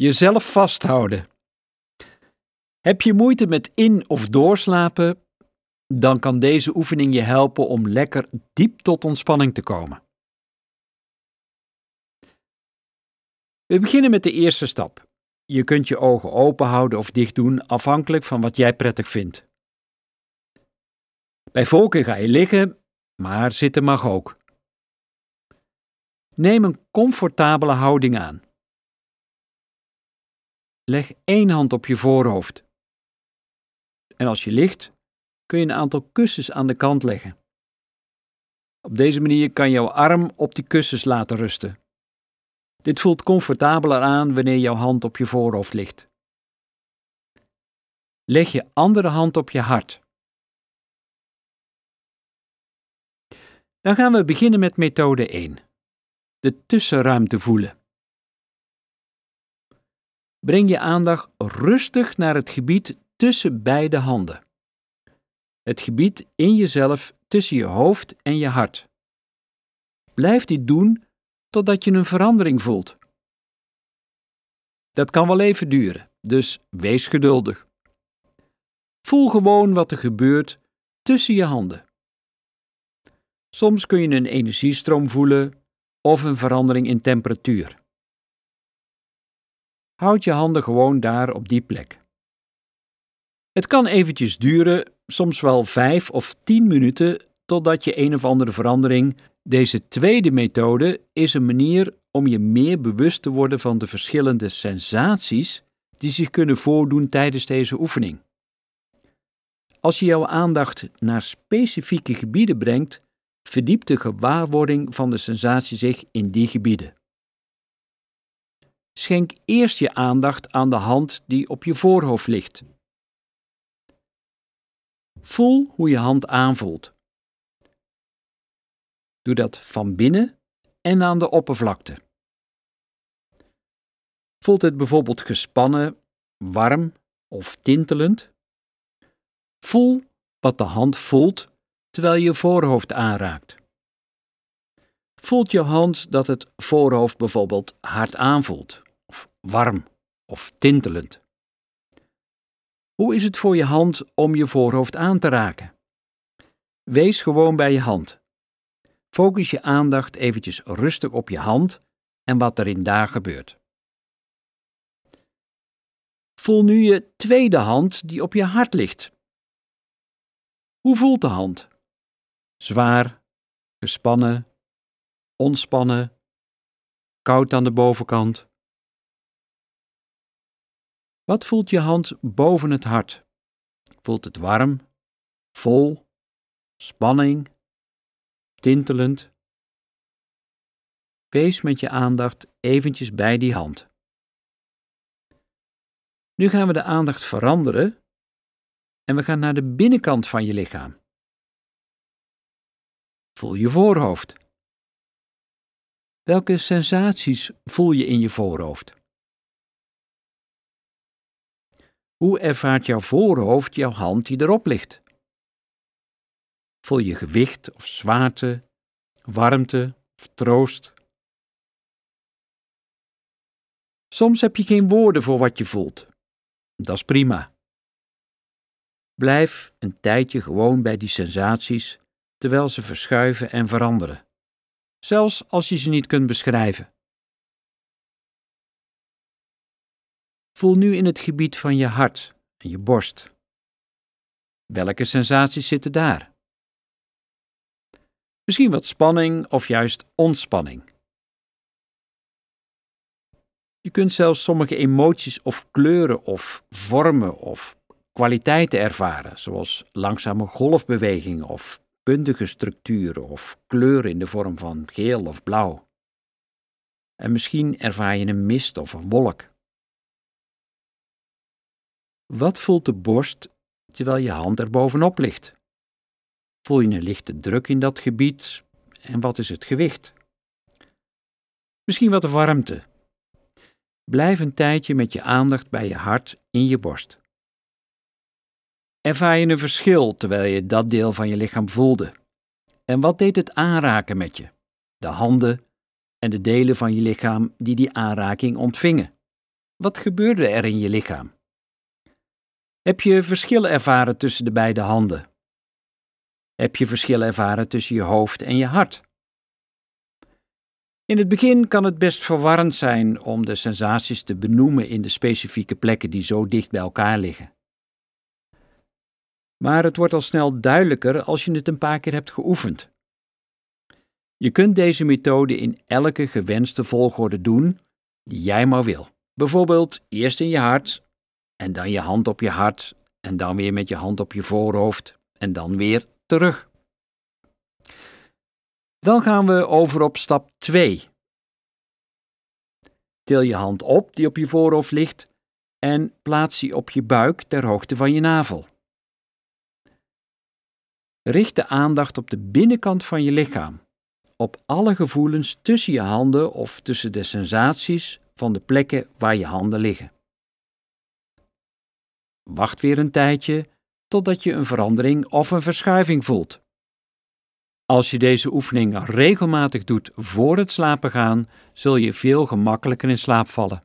Jezelf vasthouden. Heb je moeite met in- of doorslapen? Dan kan deze oefening je helpen om lekker diep tot ontspanning te komen. We beginnen met de eerste stap. Je kunt je ogen open houden of dicht doen, afhankelijk van wat jij prettig vindt. Bij volken ga je liggen, maar zitten mag ook. Neem een comfortabele houding aan. Leg één hand op je voorhoofd. En als je ligt, kun je een aantal kussens aan de kant leggen. Op deze manier kan jouw arm op die kussens laten rusten. Dit voelt comfortabeler aan wanneer jouw hand op je voorhoofd ligt. Leg je andere hand op je hart. Dan gaan we beginnen met methode 1. De tussenruimte voelen. Breng je aandacht rustig naar het gebied tussen beide handen. Het gebied in jezelf tussen je hoofd en je hart. Blijf dit doen totdat je een verandering voelt. Dat kan wel even duren, dus wees geduldig. Voel gewoon wat er gebeurt tussen je handen. Soms kun je een energiestroom voelen of een verandering in temperatuur. Houd je handen gewoon daar op die plek. Het kan eventjes duren, soms wel vijf of tien minuten, totdat je een of andere verandering. Deze tweede methode is een manier om je meer bewust te worden van de verschillende sensaties die zich kunnen voordoen tijdens deze oefening. Als je jouw aandacht naar specifieke gebieden brengt, verdiept de gewaarwording van de sensatie zich in die gebieden. Schenk eerst je aandacht aan de hand die op je voorhoofd ligt. Voel hoe je hand aanvoelt. Doe dat van binnen en aan de oppervlakte. Voelt het bijvoorbeeld gespannen, warm of tintelend? Voel wat de hand voelt terwijl je voorhoofd aanraakt. Voelt je hand dat het voorhoofd bijvoorbeeld hard aanvoelt, warm of tintelend? Hoe is het voor je hand om je voorhoofd aan te raken? Wees gewoon bij je hand. Focus je aandacht eventjes rustig op je hand en wat er in daar gebeurt. Voel nu je tweede hand die op je hart ligt. Hoe voelt de hand? Zwaar, gespannen, ontspannen, koud aan de bovenkant. Wat voelt je hand boven het hart? Voelt het warm, vol, spanning, tintelend? Wees met je aandacht eventjes bij die hand. Nu gaan we de aandacht veranderen en we gaan naar de binnenkant van je lichaam. Voel je voorhoofd. Welke sensaties voel je in je voorhoofd? Hoe ervaart jouw voorhoofd jouw hand die erop ligt? Voel je gewicht of zwaarte, warmte of troost? Soms heb je geen woorden voor wat je voelt. Dat is prima. Blijf een tijdje gewoon bij die sensaties terwijl ze verschuiven en veranderen, zelfs als je ze niet kunt beschrijven. Voel nu in het gebied van je hart en je borst. Welke sensaties zitten daar? Misschien wat spanning of juist ontspanning. Je kunt zelfs sommige emoties of kleuren of vormen of kwaliteiten ervaren, zoals langzame golfbewegingen of puntige structuren of kleuren in de vorm van geel of blauw. En misschien ervaar je een mist of een wolk. Wat voelt de borst terwijl je hand er bovenop ligt? Voel je een lichte druk in dat gebied en wat is het gewicht? Misschien wat warmte. Blijf een tijdje met je aandacht bij je hart in je borst. Ervaar je een verschil terwijl je dat deel van je lichaam voelde? En wat deed het aanraken met je? De handen en de delen van je lichaam die die aanraking ontvingen. Wat gebeurde er in je lichaam? Heb je verschillen ervaren tussen de beide handen? Heb je verschillen ervaren tussen je hoofd en je hart? In het begin kan het best verwarrend zijn om de sensaties te benoemen in de specifieke plekken die zo dicht bij elkaar liggen. Maar het wordt al snel duidelijker als je het een paar keer hebt geoefend. Je kunt deze methode in elke gewenste volgorde doen die jij maar wil. Bijvoorbeeld eerst in je hart, en dan je hand op je hart, en dan weer met je hand op je voorhoofd, en dan weer terug. Dan gaan we over op stap 2. Til je hand op die op je voorhoofd ligt en plaats die op je buik ter hoogte van je navel. Richt de aandacht op de binnenkant van je lichaam, op alle gevoelens tussen je handen of tussen de sensaties van de plekken waar je handen liggen. Wacht weer een tijdje totdat je een verandering of een verschuiving voelt. Als je deze oefening regelmatig doet voor het slapen gaan, zul je veel gemakkelijker in slaap vallen.